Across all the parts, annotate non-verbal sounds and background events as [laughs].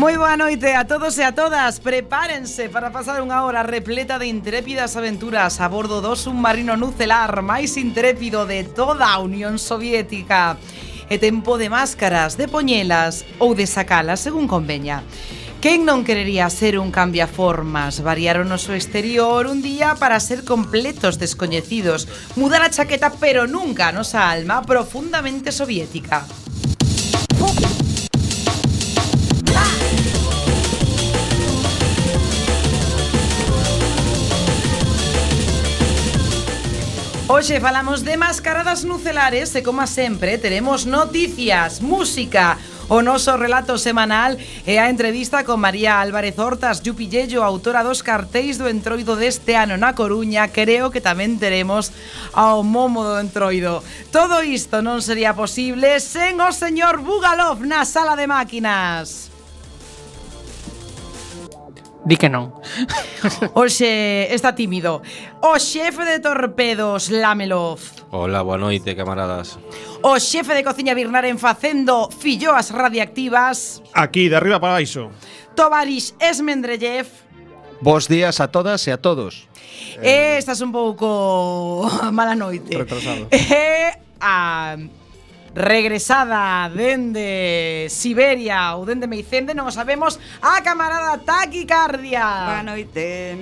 Moi boa noite a todos e a todas. Prepárense para pasar unha hora repleta de intrépidas aventuras A bordo do submarino nucelar máis intrépido de toda a Unión Soviética. E tempo de máscaras, de poñelas ou de sacalas según conveña. Quen non querería ser un cambiaformas? Variar o noso exterior un día para ser completos descoñecidos. Mudar a chaqueta pero nunca a nosa alma profundamente soviética. Hoxe falamos de mascaradas nucelares e, como sempre, teremos noticias, música, o noso relato semanal e a entrevista con María Álvarez Hortas Yupillello, autora dos cartéis do Entroido deste ano na Coruña. Creo que tamén teremos ao momo do Entroido. Todo isto non sería posible sen o señor Bugalov na sala de máquinas. Di que non. [laughs] Oxe, está tímido. O xefe de torpedos, Lamelov. Hola, boa noite, camaradas. O xefe de cociña Birnaren facendo filloas radiactivas. Aquí, de arriba para baixo. Tovarix Esmendrellev. Bos días a todas e a todos. Eh, estás un pouco [laughs] mala noite. Retrasado. Eh, a regresada dende Siberia ou dende Meicende, non o sabemos, a camarada Taquicardia. Boa noite.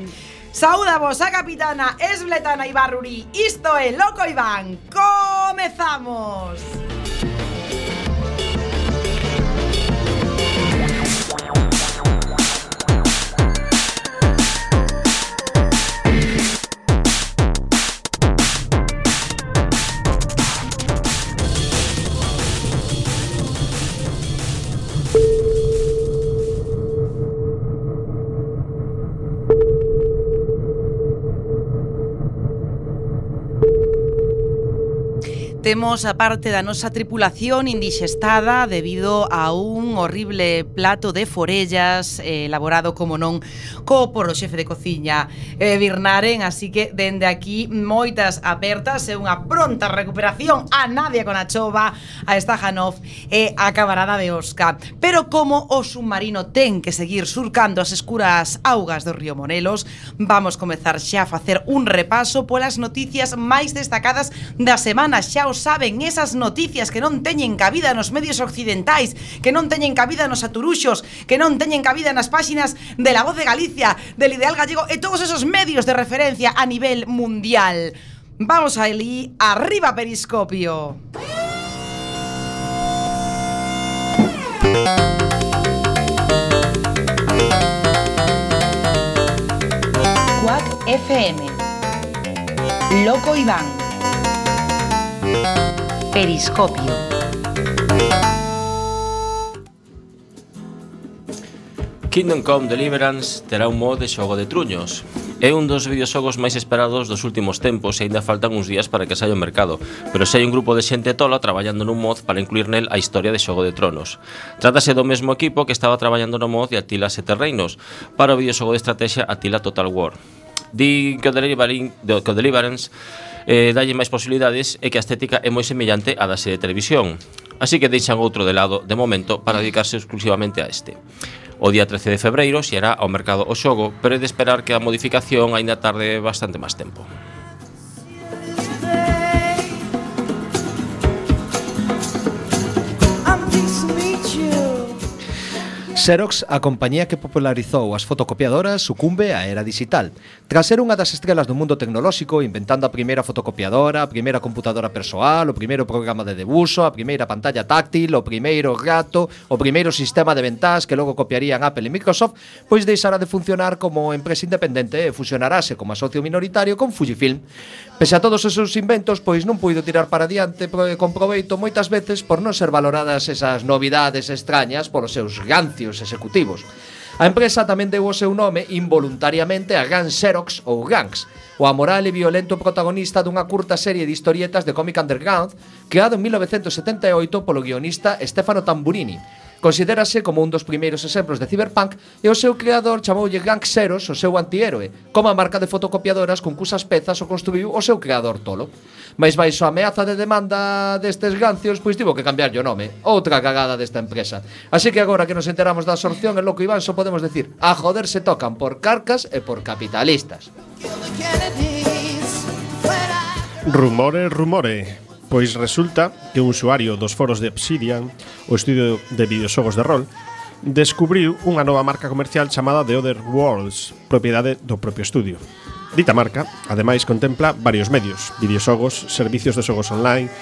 Saúda vos a capitana Esbletana Ibarruri. Isto é Loco Iván. Comezamos. Temos a parte da nosa tripulación indixestada debido a un horrible plato de forellas eh, elaborado, como non, co por o xefe de cociña eh, Birnaren, así que dende aquí moitas apertas e unha pronta recuperación a Nadia Conachova, a Stajanov e a camarada de Osca. Pero como o submarino ten que seguir surcando as escuras augas do río Monelos, vamos comezar xa a facer un repaso polas noticias máis destacadas da semana xa os saben esas noticias que non teñen cabida nos medios occidentais, que non teñen cabida nos aturuxos, que non teñen cabida nas páxinas de La Voz de Galicia, del Ideal Gallego e todos esos medios de referencia a nivel mundial. Vamos a Eli, arriba Periscopio. Cuac FM. Loco Iván. Periscopio. Kingdom Come Deliverance terá un mod de xogo de truños. É un dos videoxogos máis esperados dos últimos tempos e aínda faltan uns días para que saia ao mercado, pero se hai un grupo de xente tola traballando nun mod para incluir nel a historia de Xogo de Tronos. Trátase do mesmo equipo que estaba traballando no mod de Atila Sete Reinos para o videoxogo de estrategia Atila Total War. Din que o Deliverance eh, dalle máis posibilidades e que a estética é moi semellante á da serie de televisión. Así que deixan outro de lado de momento para dedicarse exclusivamente a este. O día 13 de febreiro xerá ao mercado o xogo, pero é de esperar que a modificación aínda tarde bastante máis tempo. Xerox, a compañía que popularizou as fotocopiadoras, sucumbe á era digital. Tras ser unha das estrelas do mundo tecnolóxico, inventando a primeira fotocopiadora, a primeira computadora persoal, o primeiro programa de debuxo, a primeira pantalla táctil, o primeiro gato, o primeiro sistema de ventás que logo copiarían Apple e Microsoft, pois deixará de funcionar como empresa independente e fusionarase como socio minoritario con Fujifilm. Pese a todos os seus inventos, pois non puido tirar para diante con proveito moitas veces por non ser valoradas esas novidades extrañas polos seus gancios executivos. A empresa tamén deu o seu nome involuntariamente a Gang Xerox ou Gangs, o amoral e violento protagonista dunha curta serie de historietas de cómic underground creado en 1978 polo guionista Stefano Tamburini, Considérase como un dos primeiros exemplos de cyberpunk e o seu creador chamoulle Gang Xeros o seu antihéroe, como a marca de fotocopiadoras con cusas pezas o construiu o seu creador tolo. Mais baixo a ameaza de demanda destes gancios, pois tivo que cambiarlle o nome. Outra cagada desta empresa. Así que agora que nos enteramos da absorción en Loco Iván, só podemos decir, a joder se tocan por carcas e por capitalistas. Rumore, rumore. Pois resulta que un usuario dos foros de Obsidian, o estudio de videoxogos de rol, descubriu unha nova marca comercial chamada The Other Worlds, propiedade do propio estudio. Dita marca, ademais, contempla varios medios, videoxogos, servicios de xogos online,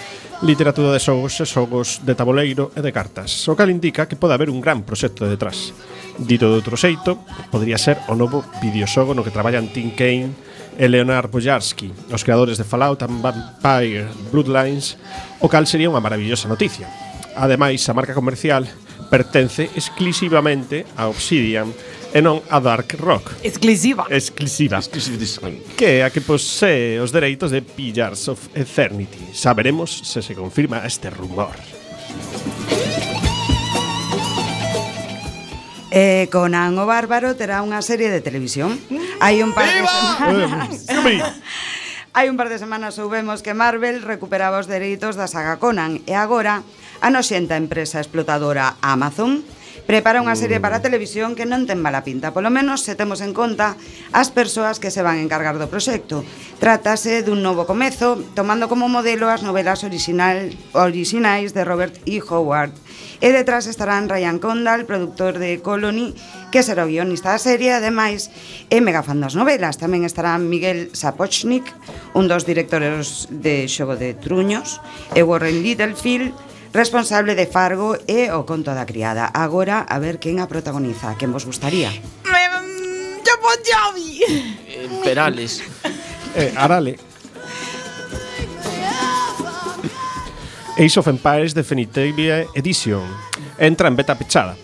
literatura de xogos e xogos de tabuleiro e de cartas, o cal indica que pode haber un gran proxecto detrás. Dito de outro xeito, podría ser o novo videoxogo no que traballan Tim Kane, e Leonard Boyarsky, os creadores de Fallout and Vampire Bloodlines, o cal sería unha maravillosa noticia. Ademais, a marca comercial pertence exclusivamente a Obsidian e non a Dark Rock. Exclusiva. Exclusiva. Que é a que posee os dereitos de Pillars of Eternity. Saberemos se se confirma este rumor eh, Conan o Bárbaro terá unha serie de televisión. Hai un par de semanas... [laughs] Hai un par de semanas soubemos que Marvel recuperaba os dereitos da saga Conan e agora a noxenta empresa explotadora Amazon prepara unha serie para a televisión que non ten mala pinta, polo menos se temos en conta as persoas que se van encargar do proxecto. Trátase dun novo comezo, tomando como modelo as novelas original, orixinais de Robert E. Howard. E detrás estarán Ryan Condal, productor de Colony, que será o guionista da serie, ademais, é megafan das novelas. Tamén estará Miguel Sapochnik, un dos directores de Xogo de Truños, e Warren Littlefield, Responsable de Fargo e o conto da criada. Agora, a ver quen a protagoniza, quen vos gustaría. Bon Jovi. Eh, Perales. [laughs] Eh, Arale. Ace of Empires Definitive Edition. Entra en beta pechada.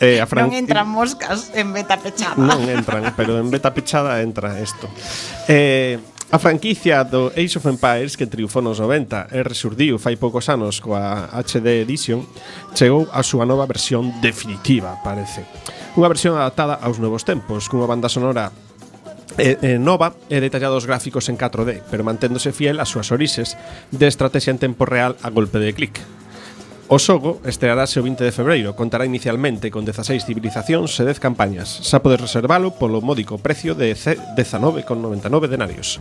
Eh, a Fran... Non entran moscas en beta pechada. Non entran, pero en beta pechada entra isto. Eh, A franquicia do Age of Empires que triunfou nos 90 e resurdiu fai poucos anos coa HD Edition chegou a súa nova versión definitiva, parece. Unha versión adaptada aos novos tempos, cunha banda sonora eh, eh, nova e detallados gráficos en 4D, pero manténdose fiel ás súas orixes de estrategia en tempo real a golpe de clic. O xogo estrearase o 20 de febreiro. Contará inicialmente con 16 civilizacións e 10 campañas. Xa podes reservalo polo módico precio de 19,99 denarios.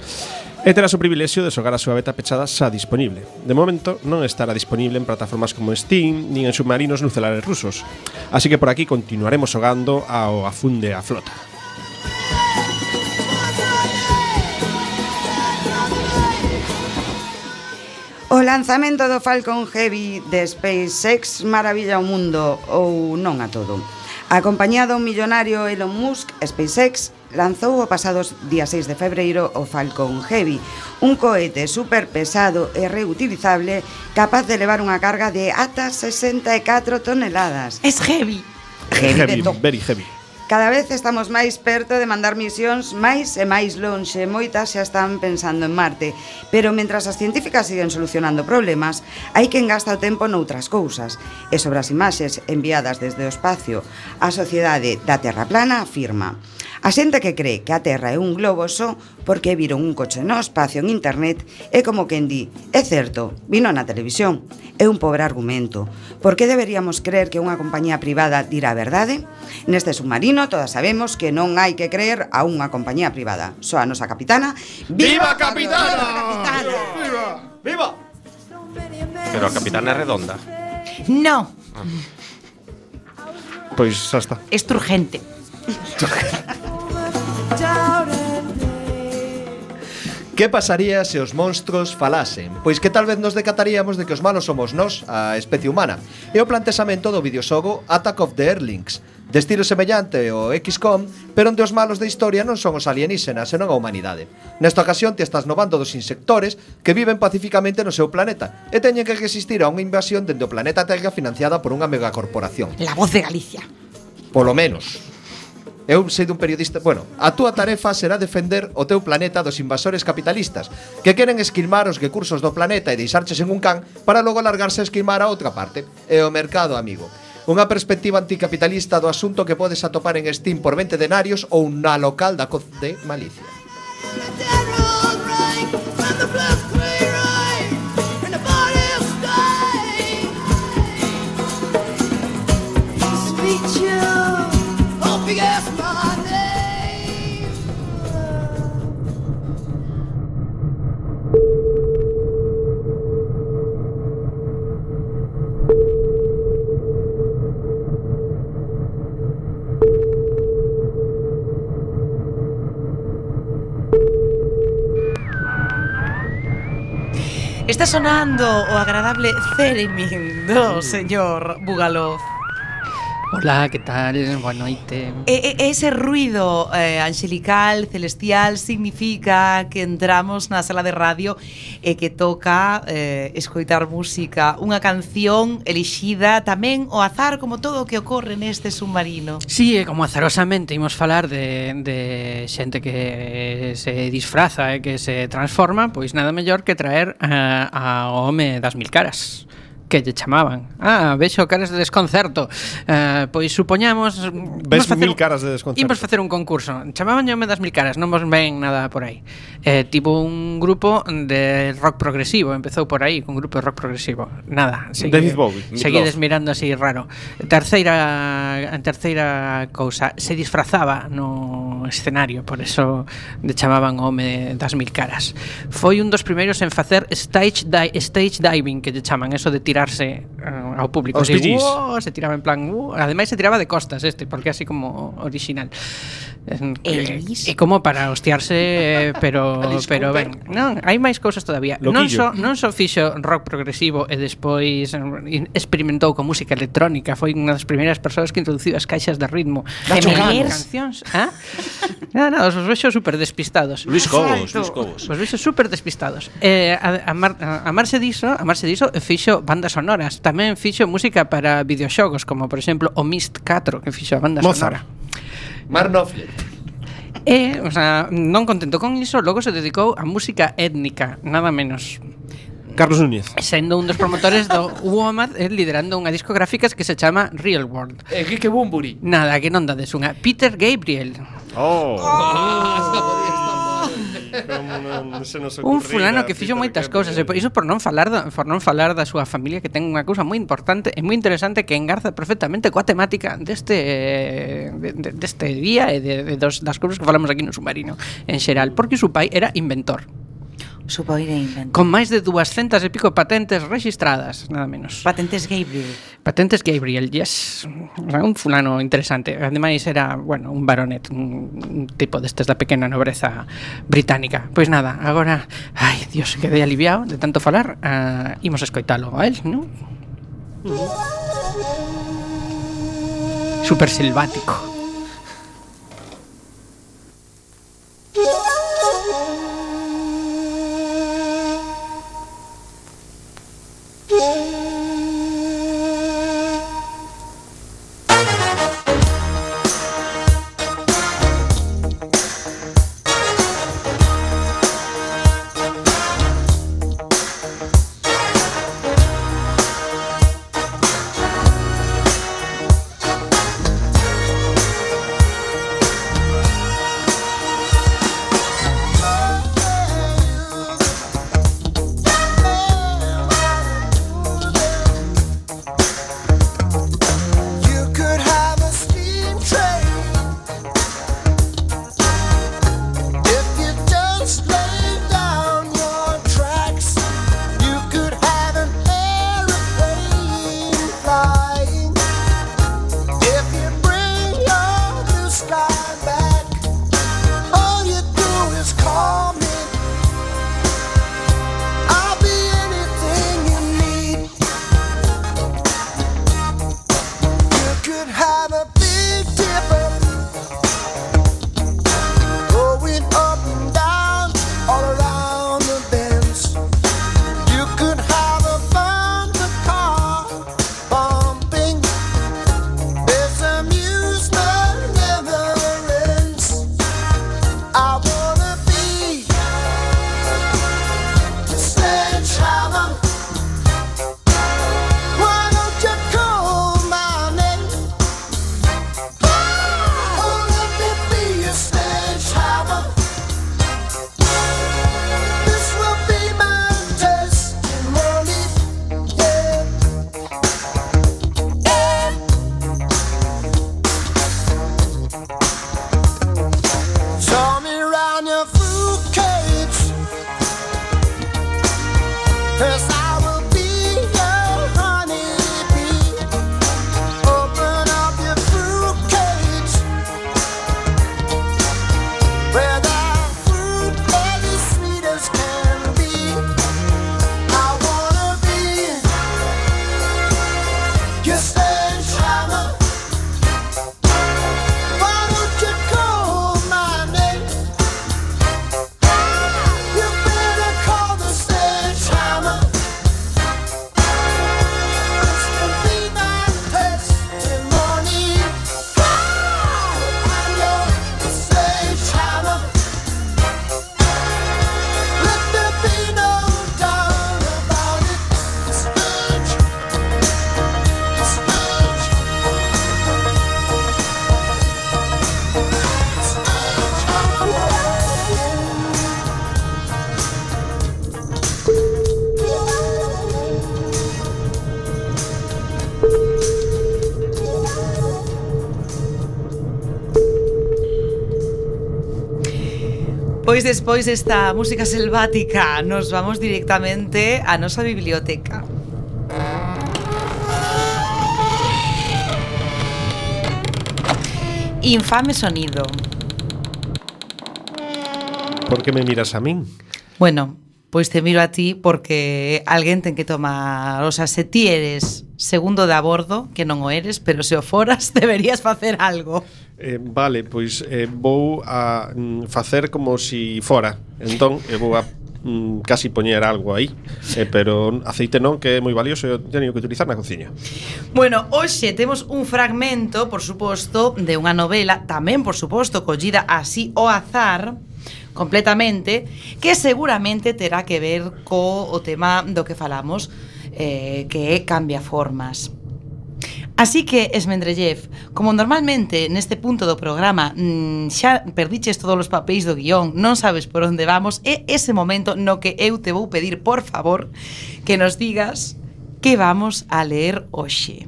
E terás o privilexio de xogar a súa beta pechada xa disponible. De momento, non estará disponible en plataformas como Steam nin en submarinos nucelares rusos. Así que por aquí continuaremos xogando ao afunde a flota. O lanzamento do Falcon Heavy de SpaceX maravilla o mundo ou non a todo. A compañía do millonario Elon Musk, SpaceX, lanzou o pasado día 6 de febreiro o Falcon Heavy, un cohete superpesado e reutilizable capaz de levar unha carga de ata 64 toneladas. Es heavy. Heavy, heavy very heavy. Cada vez estamos máis perto de mandar misións máis e máis lonxe, moitas xa están pensando en Marte, pero mentras as científicas siguen solucionando problemas, hai quen gasta o tempo noutras cousas. E sobre as imaxes enviadas desde o espacio, a sociedade da Terra plana afirma: A xente que cree que a Terra é un globo só porque viron un coche no espacio en internet é como quen di, é certo, vino na televisión. É un pobre argumento. Por que deberíamos creer que unha compañía privada dirá a verdade? Neste submarino todas sabemos que non hai que creer a unha compañía privada. Só a nosa capitana... Viva, Viva capitana! capitana! Viva! Viva! Pero a capitana é redonda. No. Ah. Pois xa está. Es urgente. Que pasaría se os monstros falasen? Pois que tal vez nos decataríamos de que os malos somos nós, a especie humana. E o plantexamento do videoxogo Attack of the Erlings, de estilo semellante ao XCOM, pero onde os malos da historia non son os alienígenas, senón a humanidade. Nesta ocasión te estás no bando dos insectores que viven pacificamente no seu planeta e teñen que resistir a unha invasión dende o planeta Terra financiada por unha megacorporación. La voz de Galicia. Polo menos. Eu sei dun periodista, bueno, a túa tarefa será defender o teu planeta dos invasores capitalistas que queren esquilmar os recursos do planeta e deixarches en un can para logo largarse a esquilmar a outra parte. É o mercado, amigo. Unha perspectiva anticapitalista do asunto que podes atopar en Steam por 20 denarios ou na local da Coz de Malicia. Está sonando o agradable Theremin do señor Bugaloz. Hola, ¿qué tal? Boa noite. E, e ese ruido eh, angelical, celestial, significa que entramos na sala de radio e que toca eh, escoitar música. Unha canción elixida tamén o azar como todo o que ocorre neste submarino. Sí, e como azarosamente imos falar de, de xente que se disfraza e eh, que se transforma, pois nada mellor que traer eh, a home das mil caras que lle chamaban. Ah, vexo caras de desconcerto. Uh, pois supoñamos mm, Ves facer, mil caras de desconcerto. Imos facer un concurso. Chamaban yo me das mil caras, non vos ven nada por aí. Eh, tipo un grupo de rock progresivo, empezou por aí, un grupo de rock progresivo. Nada, segui, David Bowie. Seguides mirando así raro. Terceira terceira cousa, se disfrazaba no escenario, por eso le chamaban home das mil caras. Foi un dos primeiros en facer stage di stage diving que lle chaman, eso de tirar tirarse uh, ao público. Os así, uh, se tiraba en plan... Uh, ademais se tiraba de costas este, porque así como original. Elis. E como para hostiarse, eh, pero [laughs] pero ben, non, hai máis cousas todavía. Loquillo. Non só so, non só so fixo rock progresivo e despois eh, experimentou con música electrónica, foi unha das primeiras persoas que introduciu as caixas de ritmo. Gemelers. Cancións, ah? nada, nada, os vexo super despistados. Luis Cobos, Luis Cobos. Os vexo super despistados. Eh, a, a, mar, a, a marse diso, a marse diso fixo bandas sonoras. Tamén fixo música para videoxogos, como por exemplo o Mist 4, que fixo a banda Mozart. sonora. Mar Knopfler. E, o sea, non contento con iso, logo se dedicou a música étnica, nada menos. Carlos Núñez. Sendo un dos promotores do WOMAD eh, liderando unha discográfica que se chama Real World. E que que bumburi. Nada, que non dades unha. Peter Gabriel. Oh. oh. oh como non se nos Un fulano que fixo moitas cousas, e iso por non falar da, por non falar da súa familia que ten unha cousa moi importante e moi interesante que engarza perfectamente coa temática deste de, deste día e de, de, dos, das cousas que falamos aquí no submarino en xeral, porque o seu pai era inventor. Con máis de 200 e pico patentes registradas, nada menos. Patentes Gabriel. Patentes Gabriel, yes. Un fulano interesante. Ademais era, bueno, un baronet, un, tipo destes da pequena nobreza británica. Pois nada, agora, ai, Dios, quedei aliviado de tanto falar. Uh, imos escoitalo a él, non? Super selvático. Música despois desta música selvática Nos vamos directamente a nosa biblioteca Infame sonido Por que me miras a min? Bueno, pois te miro a ti porque alguén ten que tomar, o sea, se ti eres segundo de a bordo, que non o eres, pero se o foras [laughs] deberías facer algo. eh, vale, pois eh, vou a mm, facer como si fora. Entón, eu vou a mm, casi poñer algo aí. Eh, Pero aceite non, que é moi valioso Eu teño que utilizar na cociña. Bueno, hoxe temos un fragmento, por suposto De unha novela, tamén, por suposto Collida así o azar completamente Que seguramente terá que ver co o tema do que falamos eh, Que é Cambia Formas. Así que, Esmendrellev, como normalmente neste punto do programa mmm, xa perdiches todos os papéis do guión, non sabes por onde vamos, é ese momento no que eu te vou pedir, por favor, que nos digas que vamos a ler hoxe.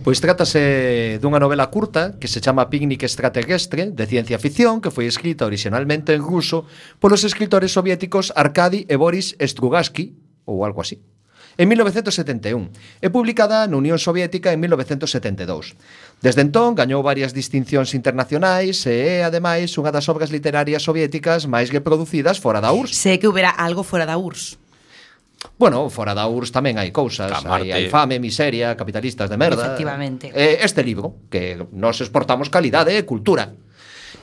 Pois trátase dunha novela curta que se chama Picnic Extraterrestre de ciencia ficción que foi escrita originalmente en ruso polos escritores soviéticos Arkady e Boris Strugatsky ou algo así en 1971 e publicada na Unión Soviética en 1972. Desde entón gañou varias distincións internacionais e é, ademais, unha das obras literarias soviéticas máis que producidas fora da URSS. Sé que houbera algo fora da URSS. Bueno, fora da URSS tamén hai cousas, hai, hai fame, miseria, capitalistas de merda. Efectivamente. Eh, este libro, que nos exportamos calidade e cultura.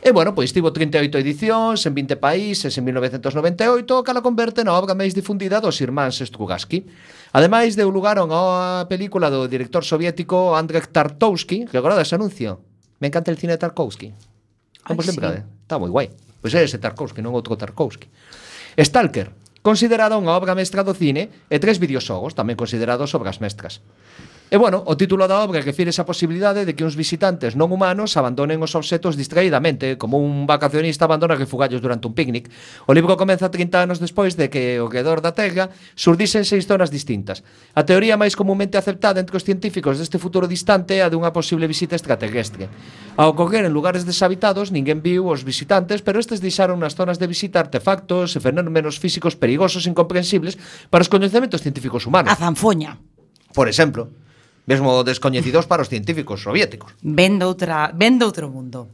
E, bueno, pois tivo 38 edicións en 20 países en 1998, cala converte na obra máis difundida dos irmáns Strugatsky. Ademais, deu lugar a unha película do director soviético Andrei Tarkovsky, que agora ese anuncio. Me encanta el cine de Tarkovsky. Como Ay, sempre, sí. Eh? está moi guai. Pois é ese Tarkovsky, non outro Tarkovsky. Stalker, considerada unha obra mestra do cine, e tres videoxogos tamén considerados obras mestras. E bueno, o título da obra refire esa posibilidade de que uns visitantes non humanos abandonen os obxetos distraídamente, como un vacacionista abandona refugallos durante un picnic. O libro comeza 30 anos despois de que o redor da Terra surdisen seis zonas distintas. A teoría máis comumente aceptada entre os científicos deste futuro distante é a dunha posible visita extraterrestre. Ao ocorrer en lugares deshabitados, ninguén viu os visitantes, pero estes deixaron nas zonas de visita artefactos e fenómenos físicos perigosos e incomprensibles para os coñecementos científicos humanos. A zanfoña. Por exemplo mesmo descoñecidos para os científicos soviéticos. Vendo outra, vendo outro mundo.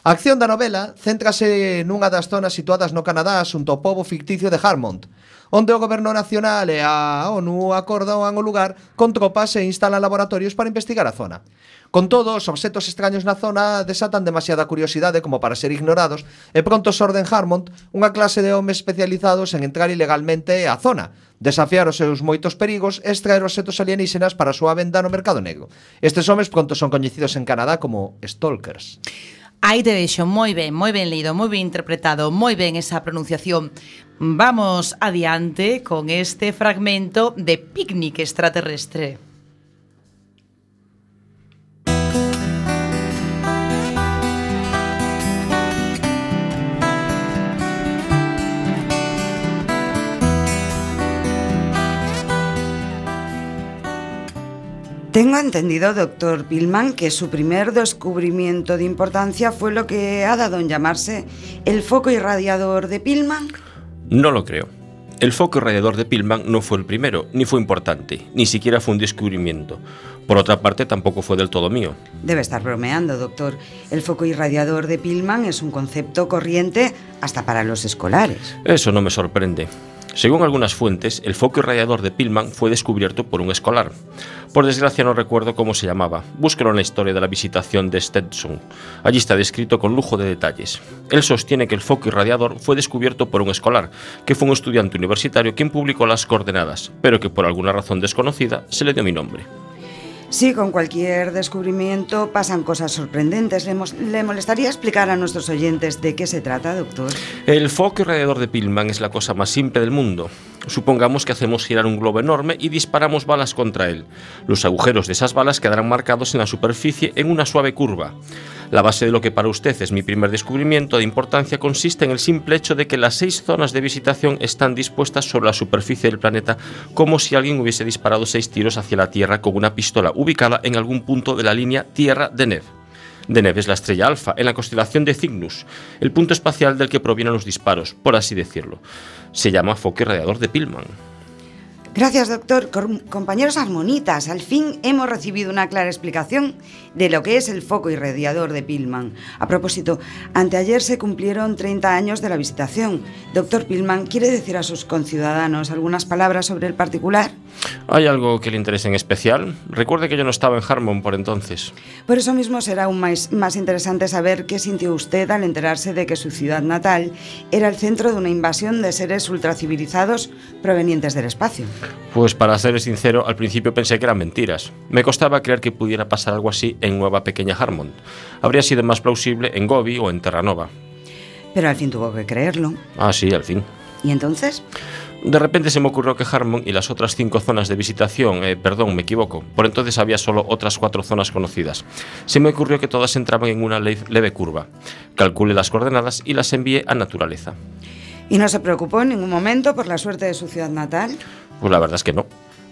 A acción da novela céntrase nunha das zonas situadas no Canadá xunto ao pobo ficticio de Harmont, onde o Goberno Nacional e a ONU acordan o lugar con tropas e instalan laboratorios para investigar a zona. Con todo, os obxetos extraños na zona desatan demasiada curiosidade como para ser ignorados e pronto sorden Harmont unha clase de homes especializados en entrar ilegalmente á zona, desafiar os seus moitos perigos e extraer obxetos alienígenas para a súa venda no mercado negro. Estes homes pronto son coñecidos en Canadá como stalkers. Aí te vexo, moi ben, moi ben leído, moi ben interpretado, moi ben esa pronunciación. Vamos adiante con este fragmento de Picnic Extraterrestre. Tengo entendido, doctor Pillman, que su primer descubrimiento de importancia fue lo que ha dado en llamarse el foco irradiador de Pillman. No lo creo. El foco irradiador de Pillman no fue el primero, ni fue importante, ni siquiera fue un descubrimiento. Por otra parte, tampoco fue del todo mío. Debe estar bromeando, doctor. El foco irradiador de Pillman es un concepto corriente hasta para los escolares. Eso no me sorprende. Según algunas fuentes, el foco irradiador de Pillman fue descubierto por un escolar. Por desgracia no recuerdo cómo se llamaba. Búsquelo en la historia de la visitación de Stetson. Allí está descrito con lujo de detalles. Él sostiene que el foco irradiador fue descubierto por un escolar, que fue un estudiante universitario quien publicó las coordenadas, pero que por alguna razón desconocida se le dio mi nombre. Sí, con cualquier descubrimiento pasan cosas sorprendentes. ¿Le, ¿Le, molestaría explicar a nuestros oyentes de qué se trata, doctor? El foco irradiador de Pillman es la cosa más simple del mundo. Supongamos que hacemos girar un globo enorme y disparamos balas contra él. Los agujeros de esas balas quedarán marcados en la superficie en una suave curva. La base de lo que para usted es mi primer descubrimiento de importancia consiste en el simple hecho de que las seis zonas de visitación están dispuestas sobre la superficie del planeta como si alguien hubiese disparado seis tiros hacia la Tierra con una pistola ubicada en algún punto de la línea Tierra de Ned. De Neves la estrella Alfa, en la constelación de Cygnus, el punto espacial del que provienen los disparos, por así decirlo. Se llama foco irradiador de Pillman. Gracias, doctor. Com- compañeros armonitas, al fin hemos recibido una clara explicación de lo que es el foco irradiador de Pillman. A propósito, anteayer se cumplieron 30 años de la visitación. Doctor Pillman, ¿quiere decir a sus conciudadanos algunas palabras sobre el particular? ¿Hay algo que le interese en especial? Recuerde que yo no estaba en Harmon por entonces. Por eso mismo será aún más, más interesante saber qué sintió usted al enterarse de que su ciudad natal era el centro de una invasión de seres ultracivilizados provenientes del espacio. Pues para ser sincero, al principio pensé que eran mentiras. Me costaba creer que pudiera pasar algo así en Nueva Pequeña Harmon. Habría sido más plausible en Gobi o en Terranova. Pero al fin tuvo que creerlo. Ah, sí, al fin. ¿Y entonces? De repente se me ocurrió que Harmon y las otras cinco zonas de visitación, eh, perdón, me equivoco, por entonces había solo otras cuatro zonas conocidas. Se me ocurrió que todas entraban en una le- leve curva. Calculé las coordenadas y las envié a naturaleza. ¿Y no se preocupó en ningún momento por la suerte de su ciudad natal? Pues la verdad es que no.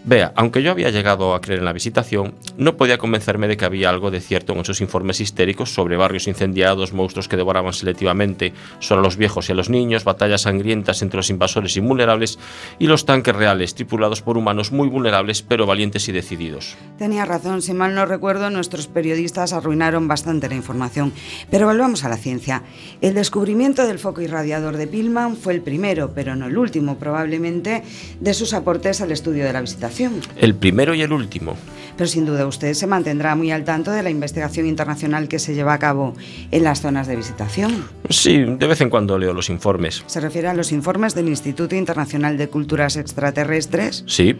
Vea, aunque yo había llegado a creer en la visitación, no podía convencerme de que había algo de cierto en esos informes histéricos sobre barrios incendiados, monstruos que devoraban selectivamente solo a los viejos y a los niños, batallas sangrientas entre los invasores invulnerables y los tanques reales, tripulados por humanos muy vulnerables pero valientes y decididos. Tenía razón, si mal no recuerdo, nuestros periodistas arruinaron bastante la información. Pero volvamos a la ciencia. El descubrimiento del foco irradiador de Pillman fue el primero, pero no el último, probablemente, de sus aportes al estudio de la visitación. El primero y el último. Pero sin duda usted se mantendrá muy al tanto de la investigación internacional que se lleva a cabo en las zonas de visitación. Sí, de vez en cuando leo los informes. ¿Se refiere a los informes del Instituto Internacional de Culturas Extraterrestres? Sí,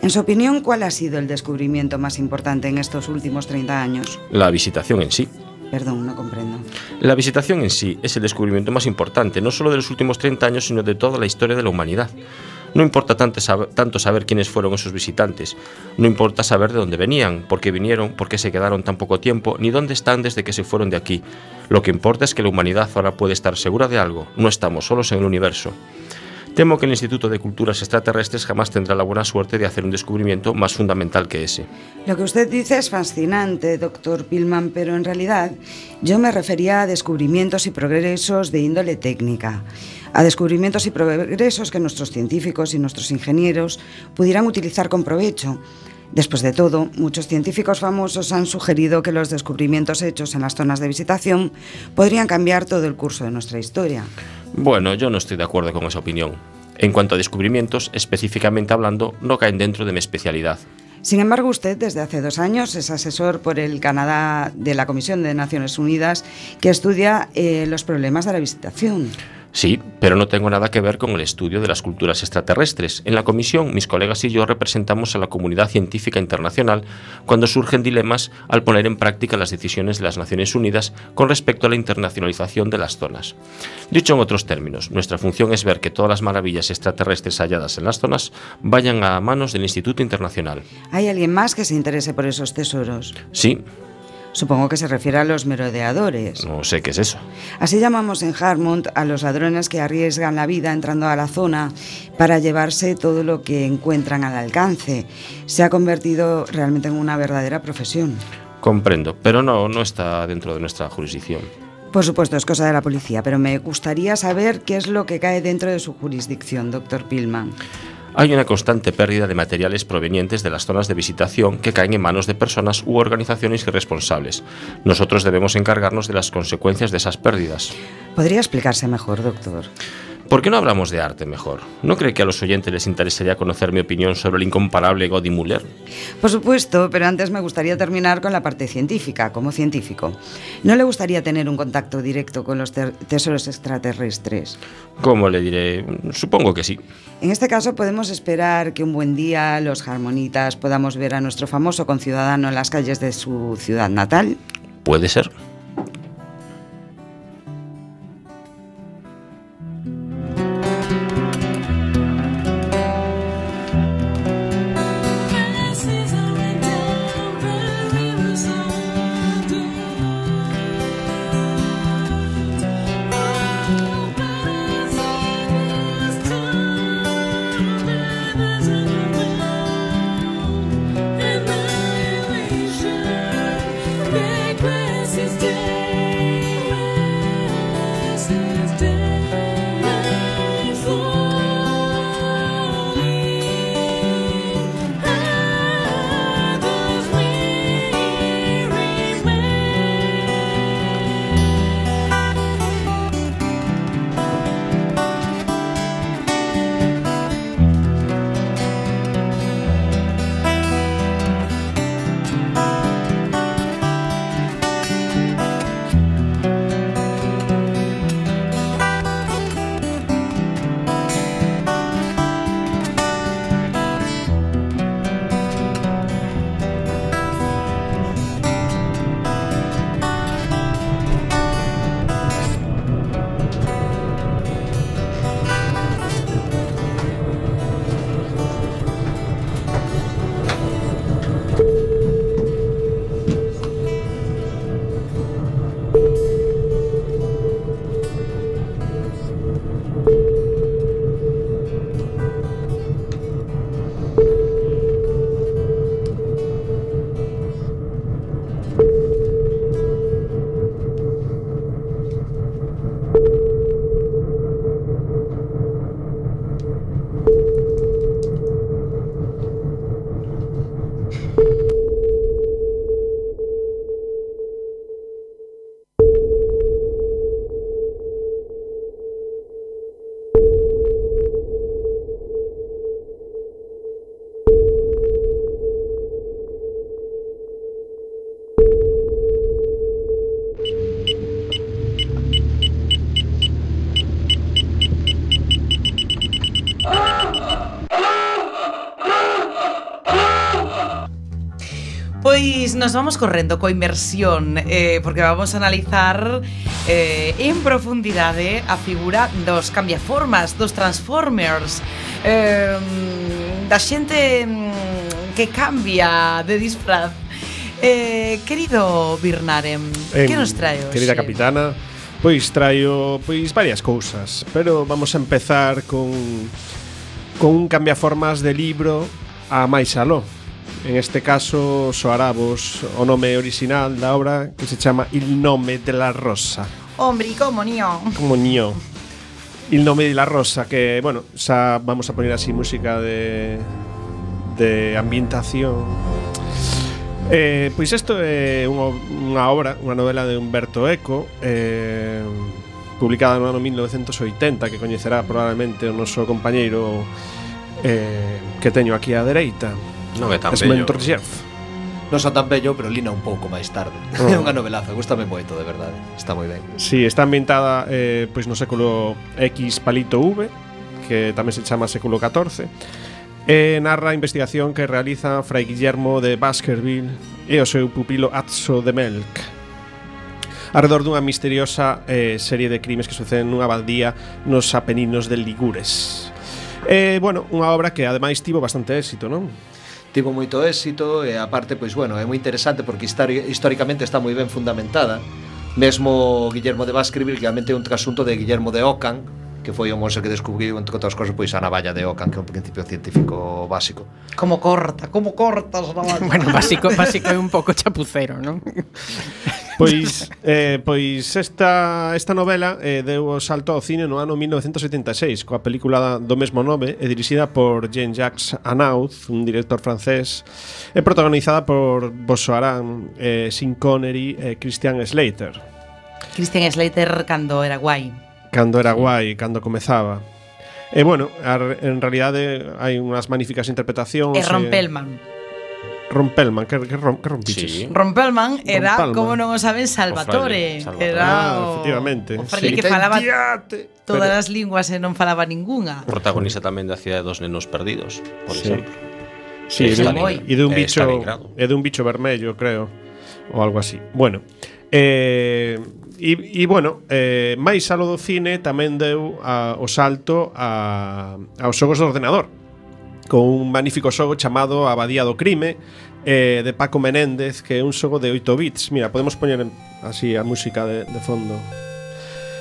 En su opinión, ¿cuál ha sido el descubrimiento más importante en estos últimos 30 años? la visitación en sí. Perdón, no comprendo. La visitación en sí es el descubrimiento más importante, no solo de los últimos 30 años, sino de toda la historia de la humanidad. No importa tanto saber, quiénes fueron esos visitantes, no importa saber de dónde venían, por qué vinieron, por qué se quedaron tan poco tiempo, ni dónde están desde que se fueron de aquí. Lo que importa es que la humanidad ahora puede estar segura de algo, no estamos solos en el universo. Temo que el Instituto de Culturas Extraterrestres jamás tendrá la buena suerte de hacer un descubrimiento más fundamental que ese. Lo que usted dice es fascinante, doctor Pillman, pero en realidad yo me refería a descubrimientos y progresos de índole técnica, a descubrimientos y progresos que nuestros científicos y nuestros ingenieros pudieran utilizar con provecho. Después de todo, muchos científicos famosos han sugerido que los descubrimientos hechos en las zonas de visitación podrían cambiar todo el curso de nuestra historia. Bueno, yo no estoy de acuerdo con esa opinión. En cuanto a descubrimientos, específicamente hablando, no caen dentro de mi especialidad. Sin embargo, usted desde hace dos años es asesor por el Canadá de la Comisión de Naciones Unidas que estudia eh, los problemas de la visitación. Sí, pero no tengo nada que ver con el estudio de las culturas extraterrestres. En la comisión, mis colegas y yo representamos a la comunidad científica internacional cuando surgen dilemas al poner en práctica las decisiones de las Naciones Unidas con respecto a la internacionalización de las zonas. Dicho en otros términos, nuestra función es ver que todas las maravillas extraterrestres halladas en las zonas vayan a manos del Instituto Internacional. ¿Hay alguien más que se interese por esos tesoros? Sí, Supongo que se refiere a los merodeadores. no sé qué es eso. Así llamamos en Harmont a los ladrones que arriesgan la vida entrando a la zona para llevarse todo lo que encuentran al alcance. Se ha convertido realmente en una verdadera profesión. Comprendo, pero no, no está dentro de nuestra jurisdicción. Por supuesto, es cosa de la policía, pero me gustaría saber qué es lo que cae dentro de su jurisdicción, doctor Pillman. Hay una constante pérdida de materiales provenientes de las zonas de visitación que caen en manos de personas u organizaciones irresponsables. Nosotros debemos encargarnos de las consecuencias de esas pérdidas. ¿Podría explicarse mejor, doctor? ¿Por qué no hablamos de arte mejor? ¿No cree que a los oyentes les interesaría conocer mi opinión sobre el incomparable Godi Muller? Por supuesto, pero antes me gustaría terminar con la parte científica, como científico. ¿No le gustaría tener un contacto directo con los tesoros extraterrestres? ¿Cómo le diré? Supongo que sí. En este caso podemos esperar que un buen día los harmonitas podamos ver a nuestro famoso conciudadano en las calles de su ciudad natal. Puede ser. Pois nos vamos correndo coa inmersión eh, Porque vamos a analizar eh, en profundidade a figura dos cambiaformas, dos transformers eh, Da xente mm, que cambia de disfraz eh, Querido Birnarem, eh, que nos trae hoxe? Querida capitana, pois traio pois varias cousas Pero vamos a empezar con, con un cambiaformas de libro a máis aló En este caso soará vos o nome orixinal da obra que se chama Il nome de la rosa. Hombre, como niño Como niño. Il nome de la rosa que, bueno, xa vamos a poner así música de de ambientación. Eh, pois isto é unha, unha obra, unha novela de Humberto Eco, eh, publicada no ano 1980, que coñecerá probablemente o noso compañeiro eh, que teño aquí á dereita. Non é tan es bello. Mentor Jeff. Non son tan bello, pero lina un pouco máis tarde. Oh. [laughs] É unha novelaza, gustame moito, de verdade. Está moi ben. Si, sí, está ambientada eh, pois no século X palito V, que tamén se chama século XIV. E eh, narra a investigación que realiza Fray Guillermo de Baskerville e o seu pupilo Atso de Melk, arredor dunha misteriosa eh, serie de crimes que suceden nunha abadía nos Apeninos de Ligures. Eh, bueno, unha obra que ademais tivo bastante éxito, non? tivo moito éxito e aparte pois bueno, é moi interesante porque históricamente está moi ben fundamentada. Mesmo Guillermo de Baskerville, que realmente é un trasunto de Guillermo de Ockham, que foi o monse que descubriu, entre outras cosas, pois a navalla de Ockham, que é un principio científico básico. Como corta, como cortas a navalla. [laughs] bueno, básico, básico é un pouco chapucero, non? Pois eh, pois esta esta novela eh, deu o salto ao cine no ano 1976 coa película do mesmo nome e dirixida por Jean-Jacques Anaud, un director francés, e protagonizada por Bossoaran, eh, Sin Connery e eh, Christian Slater. Christian Slater cando era guai cando era guai, cando comezaba. E bueno, en realidade hai unhas magníficas interpretacións. E Rompelman. Rompelman, que, que, rom, que rompiches? Sí. Rompelman era, Rompelman. como non o saben, Salvatore. O Salvatore. Era ah, o, efectivamente. o fraile sí. que falaba Tentiate. todas Pero... as linguas e non falaba ningunha. Protagonista tamén da Cidade dos Nenos Perdidos, por sí. exemplo. Sí, e, de, e de un bicho e de un bicho vermello, creo, ou algo así. Bueno, eh E, e bueno, eh, máis alo do cine tamén deu a, o salto a, aos xogos do ordenador con un magnífico xogo chamado Abadía do Crime eh, de Paco Menéndez que é un xogo de 8 bits. Mira, podemos poñer así a música de, de fondo.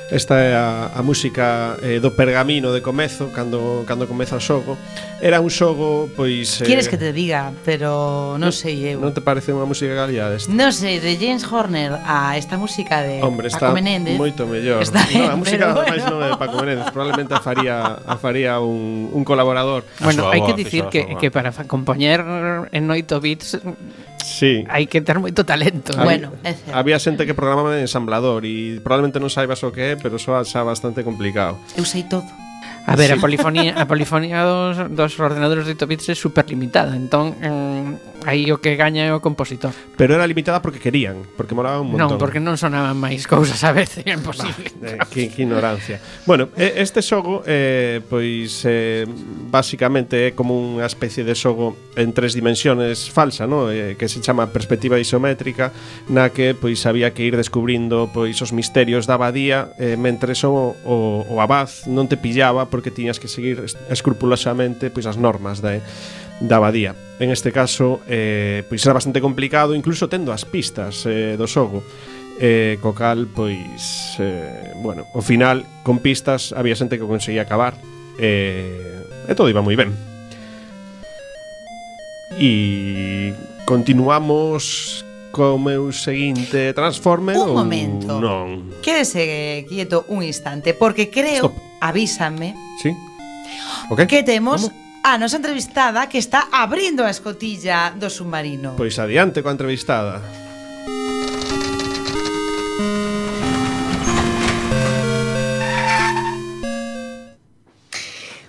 Esta é a, a música eh, do pergamino de comezo cando cando comeza o xogo. Era un xogo pois eh, Quieres que te diga, pero non, sei eu. Non te parece unha música galega desta? Non sei, de James Horner a esta música de Hombre, Paco está Menéndez. moito mellor. Está no, a música bueno. máis non é de Paco Menéndez, probablemente a faría a faría un un colaborador. Bueno, hai que dicir que, que para compoñer en 8 bits sí. hai que ter moito talento. Había, bueno, é certo. Había xente que programaba en ensamblador e probablemente non saibas o que é, pero soa xa bastante complicado. Eu sei todo. A ver, a polifonía, a polifonía dos, dos ordenadores de 8 bits é super limitada Entón, mm, aí o que gaña é o compositor. Pero era limitada porque querían, porque molaba un montón. Non, porque non sonaban máis cousas a veces, é imposible. Bah, eh, que, que ignorancia. Bueno, este xogo, eh, pois, eh, basicamente é como unha especie de xogo en tres dimensiones falsa, no? eh, que se chama perspectiva isométrica Na que, pois, había que ir descubrindo pois os misterios da abadía eh, Mentre o, o, o abad non te pillaba, porque tiñas que seguir escrupulosamente pois as normas da da abadía. En este caso, eh, pois era bastante complicado, incluso tendo as pistas eh, do xogo. Eh, co cal, pois, eh, bueno, ao final, con pistas, había xente que conseguía acabar, eh, e todo iba moi ben. E continuamos co meu seguinte transforme Un ou momento. non? Quédese eh, quieto un instante porque creo, Stop. avísame, Sí? Ok? que temos Como? a nosa entrevistada que está abrindo a escotilla do submarino. Pois adiante coa entrevistada.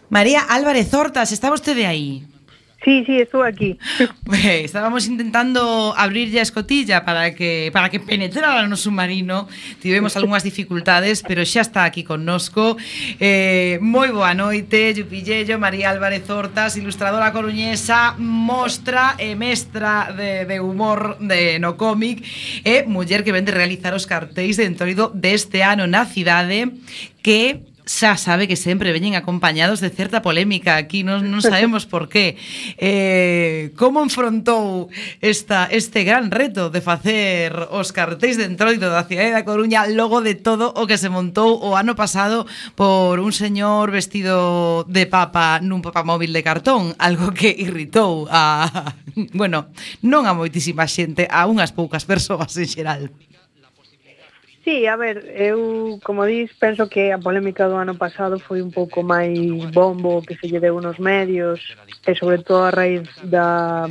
María Álvarez Hortas, está vostede aí? Sí, sí, estou aquí. [laughs] Eh, estábamos intentando abrirlle a escotilla para que para que penetrara no submarino. Tivemos algunhas dificultades, pero xa está aquí connosco. Eh, moi boa noite, Yupillello, María Álvarez Hortas, ilustradora coruñesa, mostra e mestra de, de humor de no cómic e muller que vende realizar os cartéis de entroido deste ano na cidade que xa sabe que sempre veñen acompañados de certa polémica aquí, non, non sabemos por qué. [laughs] Eh, como enfrontou esta, este gran reto de facer os cartéis de entroido da cidade da Coruña logo de todo o que se montou o ano pasado por un señor vestido de papa nun papa móvil de cartón, algo que irritou a, [laughs] bueno, non a moitísima xente, a unhas poucas persoas en xeral. Sí, a ver, eu, como dis, penso que a polémica do ano pasado foi un pouco máis bombo que se lle deu nos medios e sobre todo a raíz da,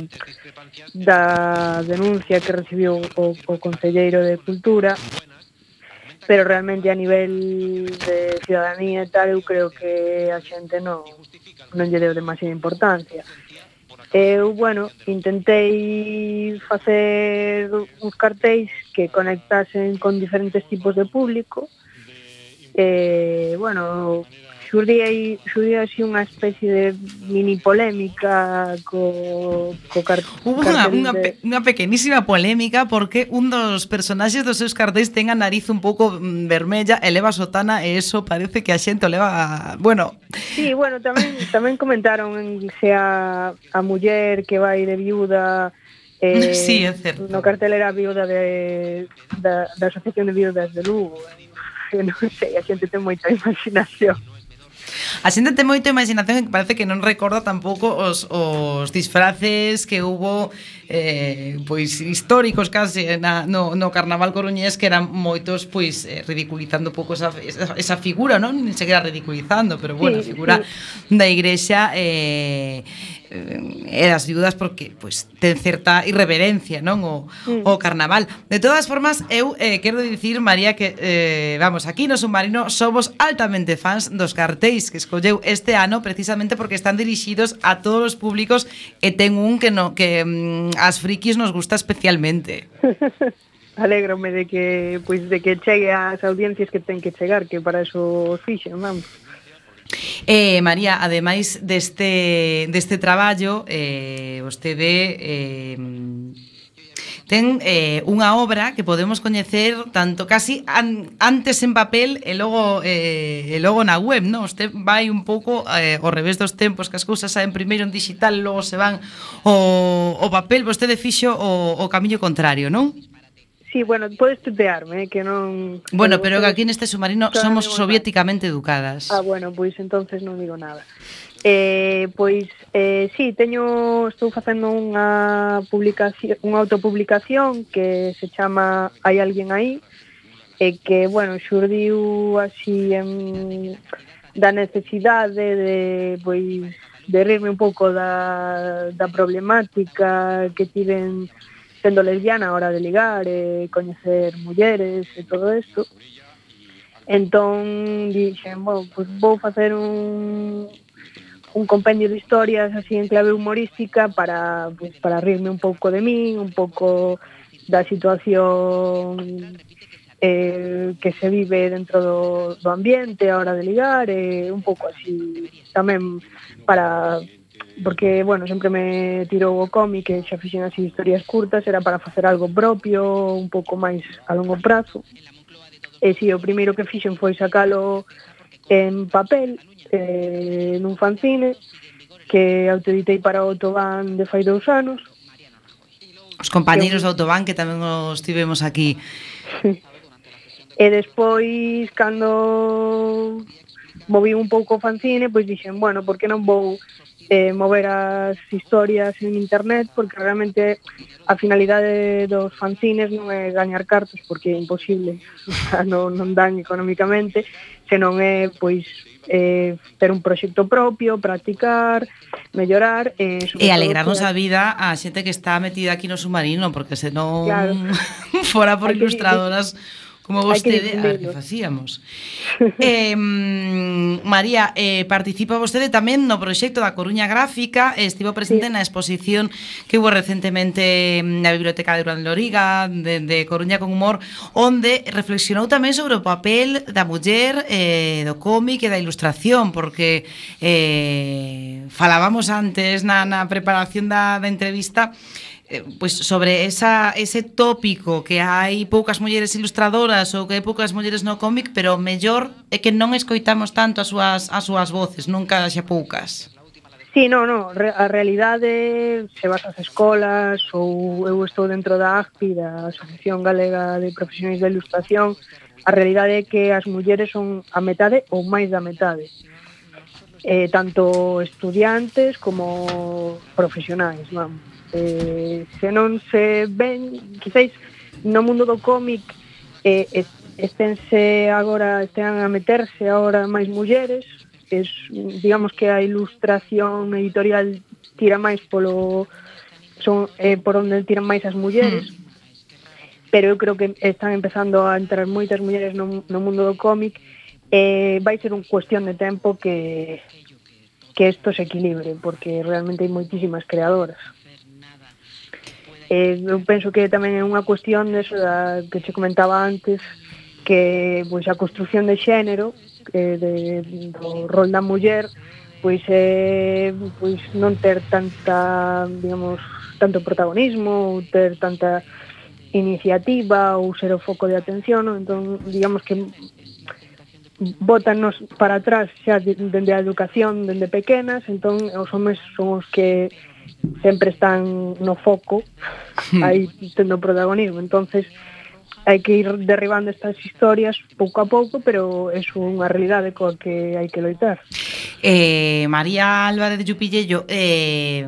da denuncia que recibiu o, o Conselleiro de Cultura. Pero realmente a nivel de ciudadanía e tal eu creo que a xente non, non lle deu demasiada importancia. Eu, bueno, intentei facer uns cartéis que conectasen con diferentes tipos de público. Eh, bueno, xurde aí así unha especie de mini polémica co, co car Hubo unha, unha, pe, unha pequenísima polémica porque un dos personaxes dos seus cartéis ten a nariz un pouco mm, vermella e leva sotana e eso parece que a xente o leva a... bueno Sí, bueno, tamén tamén comentaron se a, a muller que vai de viuda Eh, [laughs] sí, é certo. No cartel era viuda de, da, da Asociación de Viudas de Lugo. [laughs] Eh, non sei, a xente ten moita imaginación. A xente ten moita imaginación que parece que non recorda tampouco os, os disfraces que hubo eh, pois históricos case na, no, no Carnaval Coruñés que eran moitos pois eh, ridiculizando pouco esa, esa, esa figura, non? Nen sequera ridiculizando, pero bueno, sí, a figura sí. da igrexa eh, e das viudas porque pois ten certa irreverencia, non, o mm. o carnaval. De todas formas, eu eh, quero dicir, María, que eh, vamos, aquí no submarino somos altamente fans dos cartéis que escolleu este ano precisamente porque están dirixidos a todos os públicos e ten un que no que mm, as frikis nos gusta especialmente. [laughs] Alégrome de que pois de que chegue ás audiencias que ten que chegar, que para eso fixen, vamos. Eh, María, ademais deste, deste traballo, eh, vostede eh, ten eh, unha obra que podemos coñecer tanto casi an, antes en papel e logo eh, e logo na web, non? Usted vai un pouco eh, ao revés dos tempos que as cousas saen primeiro en digital, logo se van o, o papel, vostede fixo o, o camiño contrario, non? Sí, bueno, podes tutearme, eh, que non... Bueno, pero que aquí neste submarino somos soviéticamente educadas. Ah, bueno, pois pues, entonces non digo nada. Eh, pois eh, sí, teño estou facendo unha publicación, unha autopublicación que se chama Hai alguén aí e que, bueno, xurdiu así en, da necesidade de, pois, de rirme un pouco da, da problemática que tiven sendo lesbiana a hora de ligar e coñecer mulleres e todo isto. Entón, dixen, bueno, pues pois vou facer un, un compendio de historias así en clave humorística para, pues, para rirme un pouco de min, un pouco da situación eh, que se vive dentro do, do ambiente a hora de ligar, eh, un pouco así tamén para porque, bueno, sempre me tirou o cómic e xa fixen así historias curtas, era para facer algo propio, un pouco máis a longo prazo. E si, o primeiro que fixen foi sacalo en papel eh, nun fanzine que autoeditei para o Autobán de fai dous anos. Os compañeros do Autobán que tamén os tivemos aquí. Sí. E despois, cando moví un pouco o fanzine, pois dixen, bueno, por que non vou eh, mover as historias en internet porque realmente a finalidade dos fanzines non é gañar cartos porque é imposible, [laughs] non, non dan economicamente, senón é pois eh, ter un proxecto propio, practicar, mellorar eh, e alegrarnos a vida a xente que está metida aquí no submarino porque senón claro. [laughs] fora por ilustradoras como vostede ah, a que facíamos. [laughs] eh, María, eh, participa vostede tamén no proxecto da Coruña Gráfica, estivo presente sí. na exposición que hubo recentemente na Biblioteca de Urán Loriga, de, de Coruña con Humor, onde reflexionou tamén sobre o papel da muller, eh, do cómic e da ilustración, porque eh, falábamos antes na, na preparación da, da entrevista eh, pois sobre esa, ese tópico que hai poucas mulleres ilustradoras ou que hai poucas mulleres no cómic, pero o mellor é que non escoitamos tanto as súas, as súas voces, nunca xa poucas. Sí, no, no, a realidade se vas ás escolas ou eu estou dentro da AGPI, da Asociación Galega de Profesionais da Ilustración, a realidade é que as mulleres son a metade ou máis da metade eh, tanto estudiantes como profesionais, vamos. Eh, se non se ven, quizáis no mundo do cómic eh, estense agora, estean a meterse agora máis mulleres, es, digamos que a ilustración editorial tira máis polo son eh, por onde tiran máis as mulleres. Mm. Pero eu creo que están empezando a entrar moitas mulleres no, no mundo do cómic eh, vai ser un cuestión de tempo que que isto se equilibre, porque realmente hai moitísimas creadoras. Eh, eu penso que tamén é unha cuestión de eso da, que se comentaba antes, que pois, a construcción de xénero, eh, de, do rol da muller, pois, eh, pois non ter tanta, digamos, tanto protagonismo, ou ter tanta iniciativa ou ser o foco de atención, non? entón digamos que botanos para atrás xa dende a educación, dende pequenas, entón os homes son os que sempre están no foco, [laughs] aí tendo protagonismo. Entonces, hai que ir derribando estas historias pouco a pouco, pero é unha realidade coa que hai que loitar. Eh, María Álvarez Yupillello, eh,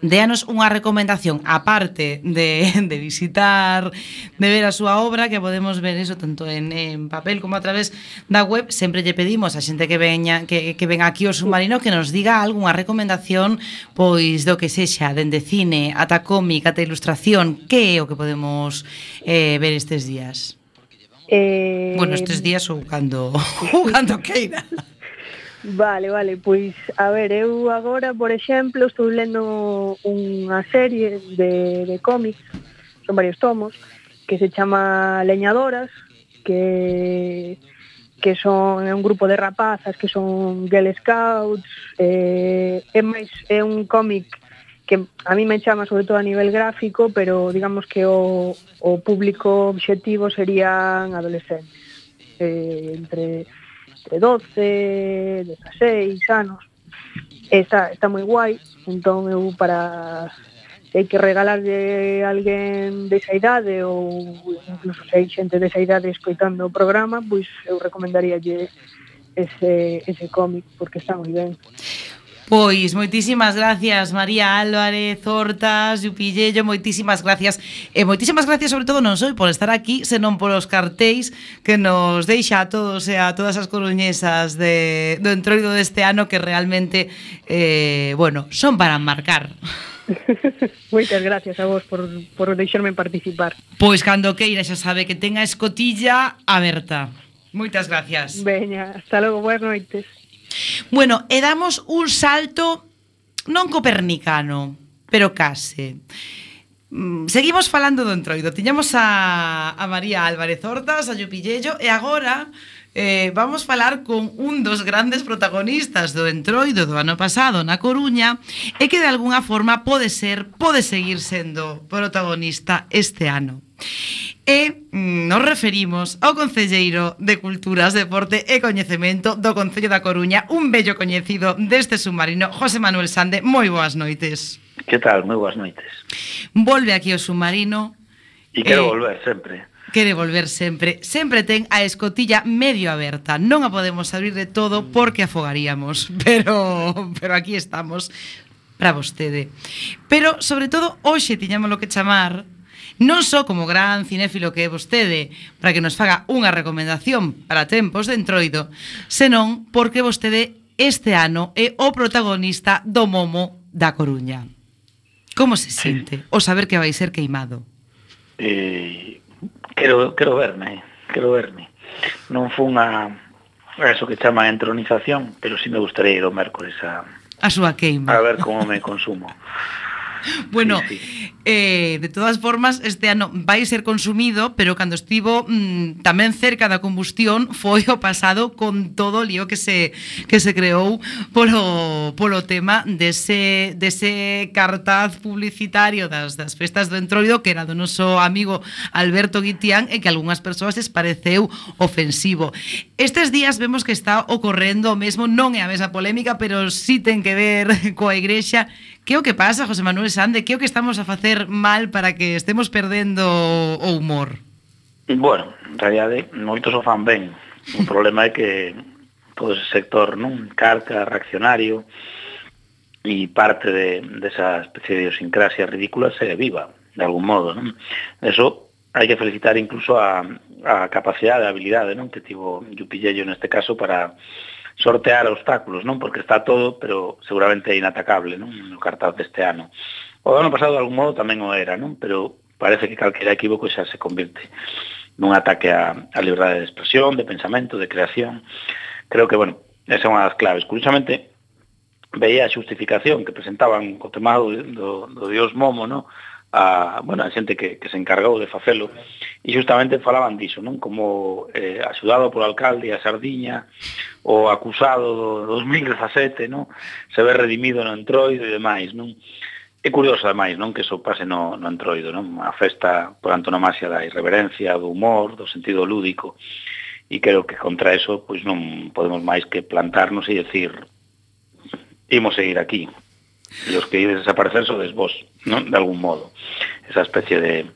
déanos unha recomendación aparte de, [laughs] de visitar de ver a súa obra que podemos ver eso tanto en, en papel como a través da web sempre lle pedimos a xente que veña que, que ven aquí o submarino que nos diga algunha recomendación pois do que sexa dende cine ata cómic ata ilustración que é o que podemos eh, ver estes días Eh... Bueno, estes días ou cando, [laughs] ou cando queira. Vale, vale, pois, a ver, eu agora, por exemplo, estou lendo unha serie de, de cómics, son varios tomos, que se chama Leñadoras, que que son é un grupo de rapazas que son Girl Scouts, eh, é máis é un cómic que a mí me chama sobre todo a nivel gráfico, pero digamos que o, o público obxectivo serían adolescentes, eh, entre de 12, 16 anos. Está, está moi guai, entón eu para se hai que regalarlle a alguén desa idade ou incluso se hai xente desa idade escoitando o programa, pois eu recomendaríalle ese, ese cómic porque está moi ben. Pois, moitísimas gracias María Álvarez, Hortas, Yupillello, moitísimas gracias. E moitísimas gracias sobre todo non soi por estar aquí, senón polos cartéis que nos deixa a todos e a todas as coruñesas de, do entroido deste ano que realmente, eh, bueno, son para marcar. [laughs] Moitas gracias a vos por, por deixarme participar. Pois cando queira xa sabe que tenga a escotilla aberta. Moitas gracias. Veña, hasta logo, boas noites. Bueno, e damos un salto non copernicano, pero case. Mm, seguimos falando do entroido. Tiñamos a, a María Álvarez Hortas, a Yupillello, e agora eh, vamos falar con un dos grandes protagonistas do entroido do ano pasado na Coruña e que de alguna forma pode ser, pode seguir sendo protagonista este ano. E mm, nos referimos ao Concelleiro de Culturas, Deporte e Coñecemento do Concello da Coruña, un bello coñecido deste submarino, José Manuel Sande. Moi boas noites. Que tal? Moi boas noites. Volve aquí o submarino. E quero eh, volver sempre. Quere volver sempre. Sempre ten a escotilla medio aberta. Non a podemos abrir de todo porque afogaríamos. [laughs] Pero, pero aquí estamos para vostede. Pero, sobre todo, hoxe tiñamos lo que chamar Non só como gran cinéfilo que é vostede para que nos faga unha recomendación para tempos de entroido, senón porque vostede este ano é o protagonista do Momo da Coruña. Como se sente o saber que vai ser queimado? Eh, quero, quero verme, quero verme. Non fun a, a eso que chama entronización, pero si sí me gustaría ir o mércores a, a súa queima. A ver como me consumo. [laughs] Bueno, eh, de todas formas, este ano vai ser consumido, pero cando estivo mm, tamén cerca da combustión foi o pasado con todo o lío que se que se creou polo polo tema dese dese cartaz publicitario das das festas do Entroido que era do noso amigo Alberto Guitián e que algunhas persoas les pareceu ofensivo. Estes días vemos que está ocorrendo o mesmo, non é a mesma polémica, pero si sí ten que ver [laughs] coa igrexa Que o que pasa, José Manuel Sande? Que o que estamos a facer mal para que estemos perdendo o humor? Bueno, en realidade, moitos o fan ben. O problema é que todo ese sector, non? Carca, reaccionario, e parte de, desa de especie de idiosincrasia ridícula se viva, de algún modo, non? Eso hai que felicitar incluso a, a capacidade, a habilidade, non? Que tivo Yupillello neste caso para sortear obstáculos, non? Porque está todo, pero seguramente inatacable, non? No cartaz deste ano. O ano pasado, de algún modo, tamén o era, non? Pero parece que calquera equívoco xa se convirte nun ataque á, á liberdade de expresión, de pensamento, de creación. Creo que, bueno, esa é unha das claves. Curiosamente, veía a xustificación que presentaban co tema do, do, do dios Momo, no? a, bueno, a xente que, que se encargou de facelo e justamente falaban diso, non? Como eh, axudado polo alcalde a Sardiña o acusado do 2017, non? Se ve redimido no entroido e demais, non? É curioso, ademais, non que iso pase no, no entroido, non? A festa por antonomasia da irreverencia, do humor, do sentido lúdico, e creo que contra eso pois non podemos máis que plantarnos e decir imos seguir aquí, e os que ides desaparecer sodes vos, non? De algún modo. Esa especie de,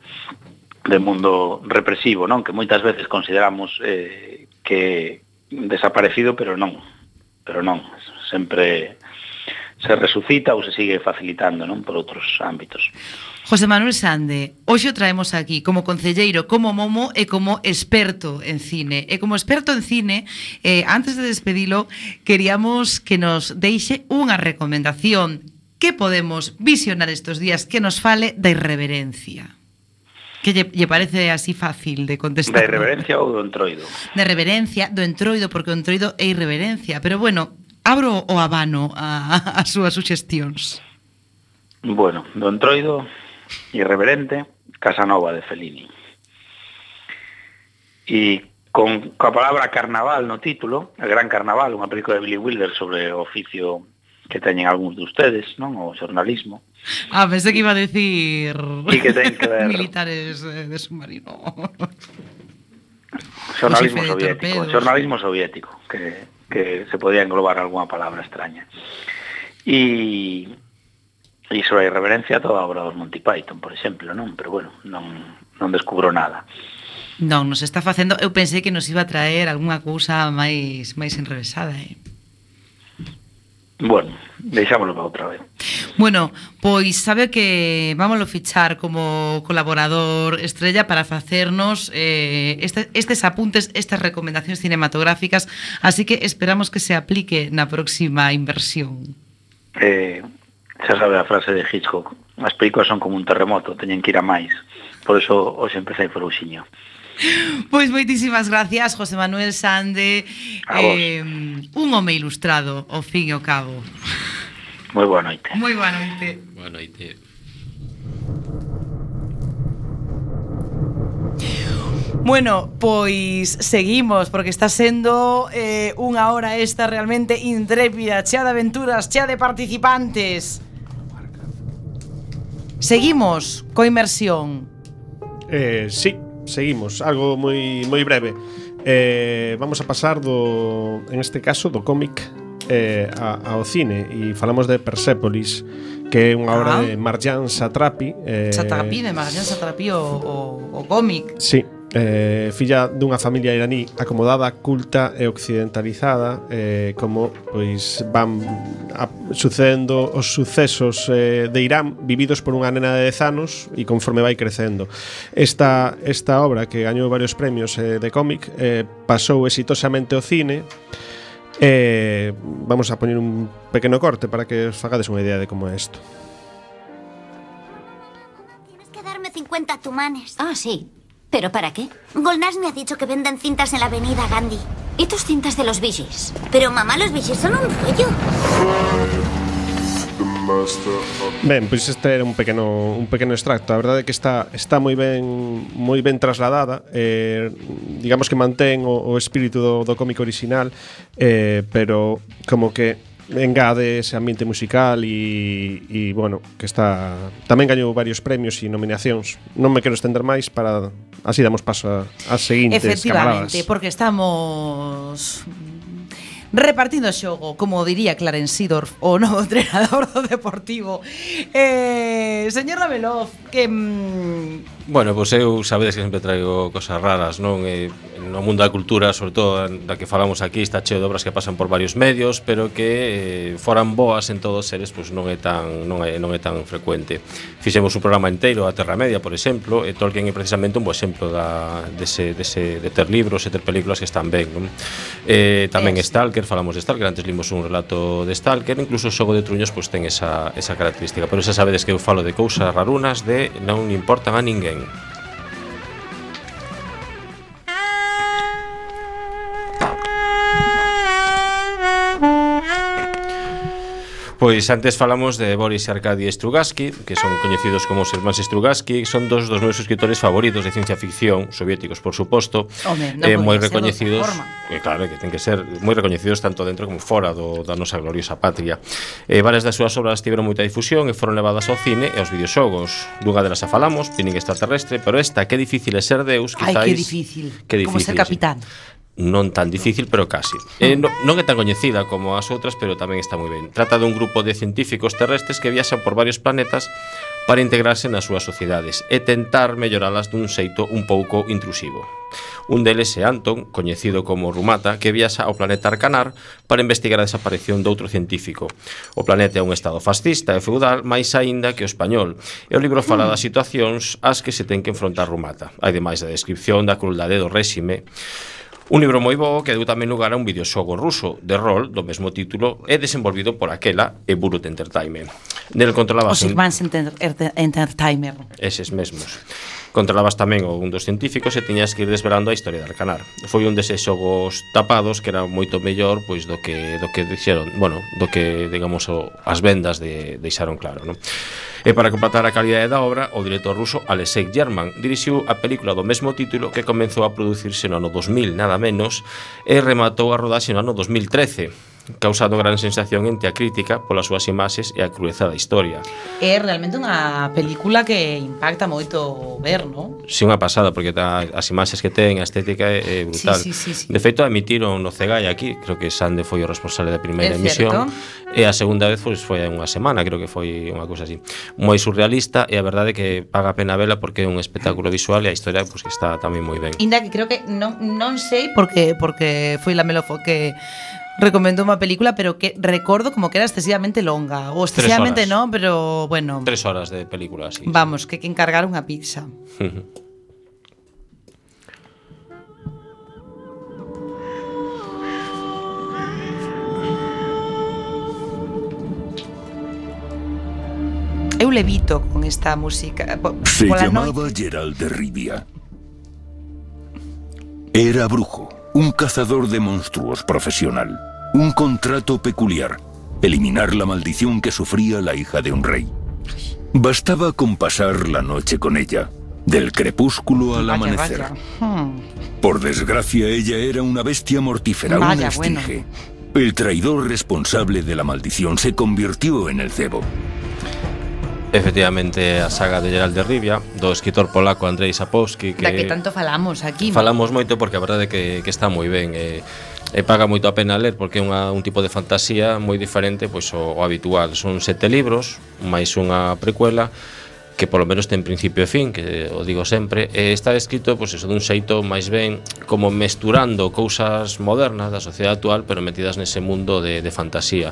de mundo represivo, non? Que moitas veces consideramos eh, que desaparecido, pero non. Pero non, sempre se resucita ou se sigue facilitando, non? Por outros ámbitos. José Manuel Sande, hoxe o traemos aquí como concelleiro, como momo e como experto en cine. E como experto en cine, eh, antes de despedilo, queríamos que nos deixe unha recomendación que podemos visionar estos días que nos fale da irreverencia? Que lle, lle parece así fácil de contestar. Da irreverencia ou do entroido? Da reverencia, do entroido, porque o entroido é irreverencia. Pero bueno, abro o abano a, a, a súas suxestións. Bueno, do entroido, irreverente, Casanova de Fellini. E con coa palabra carnaval no título, el gran carnaval, unha película de Billy Wilder sobre o oficio que teñen algúns de ustedes, non? O xornalismo. Ah, pensé que iba a decir... Sí, que ten [laughs] que ver... Militares eh, de submarino. Xornalismo soviético, torpedos. xornalismo soviético, que, que se podía englobar algunha palabra extraña. E e sobre a irreverencia toda a obra dos Monty Python, por exemplo, non? Pero bueno, non, non descubro nada. Non, nos está facendo... Eu pensei que nos iba a traer algunha cousa máis máis enrevesada, eh? Bueno, deixámoslo para outra vez. Bueno, pois sabe que vámoslo fichar como colaborador estrella para facernos eh, este, estes apuntes, estas recomendacións cinematográficas, así que esperamos que se aplique na próxima inversión. Eh, xa sabe a frase de Hitchcock, as películas son como un terremoto, teñen que ir a máis. Por eso hoxe empecé por Uxiño. [laughs] Pois moitísimas gracias, José Manuel Sande. Eh, un home ilustrado, ao fin e ao cabo. Moi boa noite. Moi boa noite. Boa noite. Bueno, pois seguimos porque está sendo eh, unha hora esta realmente intrépida, chea de aventuras, chea de participantes. Seguimos co inmersión. Eh, sí seguimos, algo moi moi breve. Eh, vamos a pasar do en este caso do cómic eh, a, ao cine e falamos de Persepolis que é unha obra ah. de Marjan Satrapi eh, Satrapi, de Marjan Satrapi o, o, o cómic Sí, eh, filla dunha familia iraní acomodada, culta e occidentalizada, eh, como pois van a, sucedendo os sucesos eh, de Irán vividos por unha nena de 10 anos e conforme vai crecendo. Esta esta obra que gañou varios premios eh, de cómic eh, pasou exitosamente ao cine. Eh, vamos a poñer un pequeno corte para que os fagades unha idea de como é isto. Tienes que darme 50 tumanes. Ah, sí. ¿Pero para qué? Golnas me ha dicho que venden cintas en la avenida Gandhi. ¿Y tus cintas de los Bee Pero mamá, los Bee son un rollo. Ben, pois este era un pequeno un pequeno extracto. A verdade é que está está moi ben moi ben trasladada, eh, digamos que mantén o, o espírito do, do cómic original, eh, pero como que engade ese ambiente musical e, e bueno, que está tamén gañou varios premios e nominacións. Non me quero estender máis para así damos paso a, a seguintes Efectivamente, camaradas. porque estamos repartindo xogo, como diría Clarence Sidorf, o novo entrenador do Deportivo. Eh, señor Ravelov, que mm, Bueno, pois eu sabedes que sempre traigo cosas raras, non? E no mundo da cultura, sobre todo da que falamos aquí, está cheo de obras que pasan por varios medios, pero que eh, foran boas en todos eles, pois non é tan non é non é tan frecuente. Fixemos un programa inteiro a Terra Media, por exemplo, e Tolkien é precisamente un bo exemplo da dese dese de ter libros e ter películas que están ben, non? Eh, tamén es. Stalker, falamos de Stalker, antes limos un relato de Stalker, incluso o xogo de truños pois ten esa esa característica, pero xa sabedes que eu falo de cousas rarunas de non importan a ninguén thing. Pois antes falamos de Boris e Arkady Strugatsky, que son coñecidos como os irmáns Strugatsky, son dos dos meus escritores favoritos de ciencia ficción, soviéticos, por suposto, Home, eh, moi recoñecidos, eh, claro, que ten que ser moi recoñecidos tanto dentro como fora do, da nosa gloriosa patria. Eh, varias das súas obras tiveron moita difusión e foron levadas ao cine e aos videoxogos. Dunha delas a falamos, Pinning extraterrestre, pero esta, que difícil é ser Deus, quizáis... Ai, que difícil, que difícil como ser capitán. Sí non tan difícil, pero casi. Eh, non, non é tan coñecida como as outras, pero tamén está moi ben. Trata dun grupo de científicos terrestres que viaxan por varios planetas para integrarse nas súas sociedades e tentar melloralas dun xeito un pouco intrusivo. Un deles é Anton, coñecido como Rumata, que viaxa ao planeta Arcanar para investigar a desaparición doutro científico. O planeta é un estado fascista e feudal, máis aínda que o español, e o libro fala das situacións ás que se ten que enfrontar Rumata. Ademais da a descripción da crueldade do réxime, Un libro moi bo que deu tamén lugar a un videoxogo ruso de rol do mesmo título e desenvolvido por aquela e Burut Entertainment. Nel controlabas... Os irmáns enter Entertainment. Eses mesmos. Controlabas tamén o un dos científicos e tiñas que ir desvelando a historia de Arcanar. Foi un deses xogos tapados que era moito mellor pois do que do que dixeron, bueno, do que digamos o, as vendas de deixaron claro, non? E para completar a calidade da obra, o director ruso Alexei German dirixiu a película do mesmo título que comenzou a producirse no ano 2000, nada menos, e rematou a rodaxe no ano 2013 causado gran sensación entre a crítica polas súas imaxes e a crueza da historia. É realmente unha película que impacta moito ver, non? Si, sí, unha pasada, porque ta, as imaxes que ten, a estética é, é brutal. Sí, sí, sí, sí. De feito, emitiron no Cegai aquí, creo que Sande foi o responsable da primeira é emisión, certo? e a segunda vez pois, foi unha semana, creo que foi unha cousa así. Moi surrealista, e a verdade que paga a pena vela porque é un espectáculo visual e a historia pois, que está tamén moi ben. Inda que creo que non, non sei porque porque foi la Melofo que recomendou unha película, pero que recordo como que era excesivamente longa. Tres excesivamente non, pero bueno. Tres horas de película así. Vamos, que hai que encargar unha pizza. [laughs] Eu levito con esta música. Po- Se llamaba Gerald de Rivia. Era brujo, un cazador de monstruos profesional. Un contrato peculiar. Eliminar la maldición que sufría la hija de un rey. Bastaba con pasar la noche con ella, del crepúsculo al Vaya, amanecer. vaya. Hmm. Por desgracia, ella era una bestia mortífera, una Vaya, bueno. esfinge. El traidor responsable de la maldición se convirtió en el cebo. Efectivamente, a saga de Gerald de Rivia, do escritor polaco Andrei Sapowski que Da que tanto falamos aquí Falamos moito porque a verdade é que, que está moi ben e, e paga moito a pena ler porque é unha, un tipo de fantasía moi diferente pois, o, o habitual. Son sete libros, máis unha precuela que polo menos ten principio e fin, que o digo sempre, e está escrito pois eso dun xeito máis ben como mesturando cousas modernas da sociedade actual, pero metidas nese mundo de, de fantasía.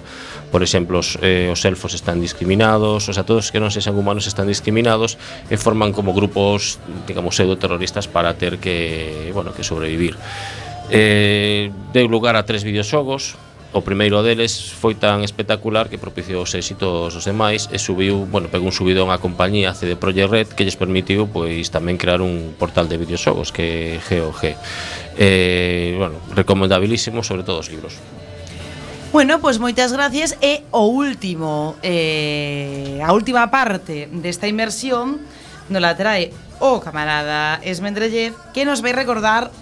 Por exemplo, os, eh, os elfos están discriminados, o sea, todos que non sexan humanos están discriminados e forman como grupos, digamos, pseudo-terroristas para ter que, bueno, que sobrevivir. Eh, deu lugar a tres videoxogos, o primeiro deles foi tan espectacular que propiciou os éxitos os demais e subiu, bueno, pegou un subidón á compañía CD Projekt Red que lles permitiu pois tamén crear un portal de videoxogos que é GOG. Eh, bueno, recomendabilísimo sobre todo os libros. Bueno, pois pues moitas gracias e o último eh, a última parte desta inmersión nos la trae o camarada Esmendrellev que nos vai recordar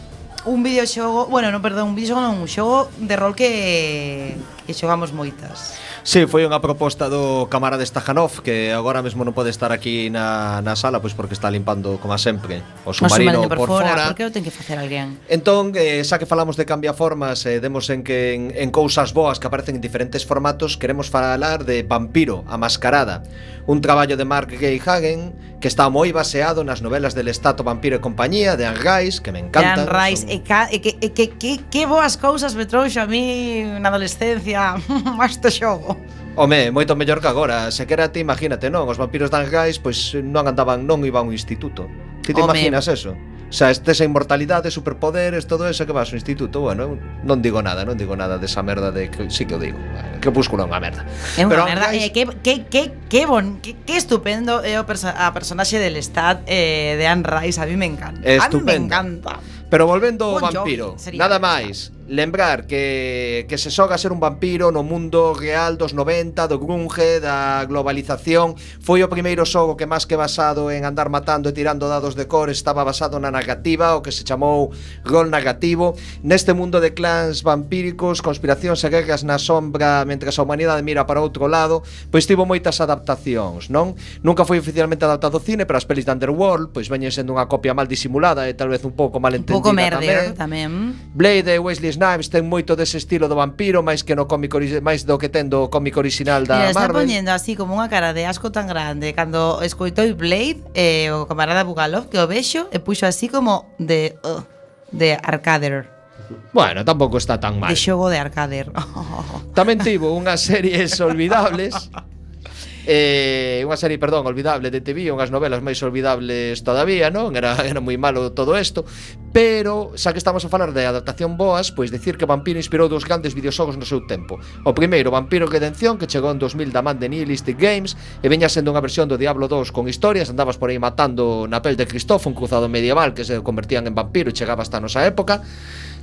un videoxogo, bueno, non, perdón, un videoxogo non, un xogo de rol que que xogamos moitas. Sí, foi unha proposta do camarada Stajanov que agora mesmo non pode estar aquí na, na sala pois porque está limpando como sempre o submarino, o submarino por, por fora, fora. Por que o ten que facer alguén? Entón, eh, xa que falamos de cambiaformas, eh, demos en que en, en cousas boas que aparecen en diferentes formatos, queremos falar de Vampiro, a mascarada, un traballo de Mark Gay Hagen que está moi baseado nas novelas del Estato Vampiro e Compañía de Anne Rice, que me encanta. Anne Rice, son... e, ca, e que, e que, que, que boas cousas me trouxo a mí na adolescencia [laughs] este xogo. [laughs] Home, moito mellor que agora. Se Sequera ti imagínate, non? Os vampiros dan gais, pois non andaban, non iban ao instituto. Ti te Home. imaginas eso? O sea, estes a inmortalidade, superpoderes, todo eso que vas ao instituto, bueno, non digo nada, non digo nada desa merda de que sí que o digo. Que busco é unha merda. É unha Pero merda, eh, que, que, que, que bon, que, que estupendo é o perso a personaxe del Estad eh, de Anne Rice, a mí me encanta. Estupendo. A mí me encanta. Pero volvendo ao Bon Jovi, vampiro, sería. nada máis. Lembrar que, que se soga ser un vampiro no mundo real dos 90, do grunge, da globalización Foi o primeiro xogo que máis que basado en andar matando e tirando dados de cor Estaba basado na negativa, o que se chamou rol negativo Neste mundo de clans vampíricos, conspiracións e guerras na sombra mentre a humanidade mira para outro lado Pois tivo moitas adaptacións, non? Nunca foi oficialmente adaptado ao cine, pero as pelis de Underworld Pois veñen sendo unha copia mal disimulada e tal vez un pouco mal entendida un pouco merder, tamén. tamén. Blade e Wesley Snipes ten moito dese estilo do vampiro, máis que no cómico máis do que ten do cómico original da Mira, Marvel. está poñendo así como unha cara de asco tan grande cando escoitou Blade eh, o camarada Bugalov que o vexo e puxo así como de uh, de Arcader. Bueno, tampouco está tan mal. De xogo de Arcader. [laughs] Tamén tivo unhas series olvidables eh, unha serie, perdón, olvidable de TV, unhas novelas máis olvidables todavía, non? Era, era moi malo todo isto, pero xa que estamos a falar de adaptación boas, pois decir que Vampiro inspirou dos grandes videoxogos no seu tempo. O primeiro, Vampiro Redención, que chegou en 2000 da man de Nihilistic Games, e veña sendo unha versión do Diablo 2 con historias, andabas por aí matando na pel de Cristofo, un cruzado medieval que se convertían en vampiro e chegaba hasta a nosa época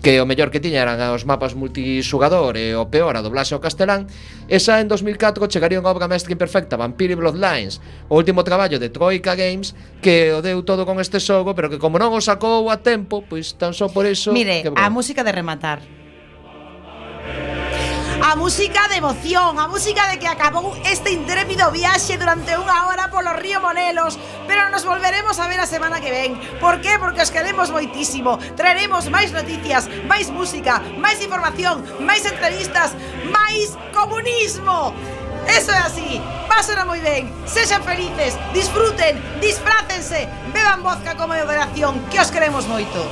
que o mellor que tiña eran os mapas multixugador e o peor a doblaxe ao castelán, esa en 2004 chegaría unha obra mestra imperfecta, Vampire Bloodlines, o último traballo de Troika Games, que o deu todo con este xogo, pero que como non o sacou a tempo, pois tan só por iso... Mire, que, bueno. a música de rematar. A música de emoción, a música de que acabou este intrépido viaxe durante unha hora polo río Monelos, pero nos volveremos a ver a semana que ven. Por qué? Porque os queremos moitísimo. Traeremos máis noticias, máis música, máis información, máis entrevistas, máis comunismo. Eso é así. Pásenlo moi ben. Sexan felices, disfruten, disfrácense, beban vodka como moderación, que os queremos moito.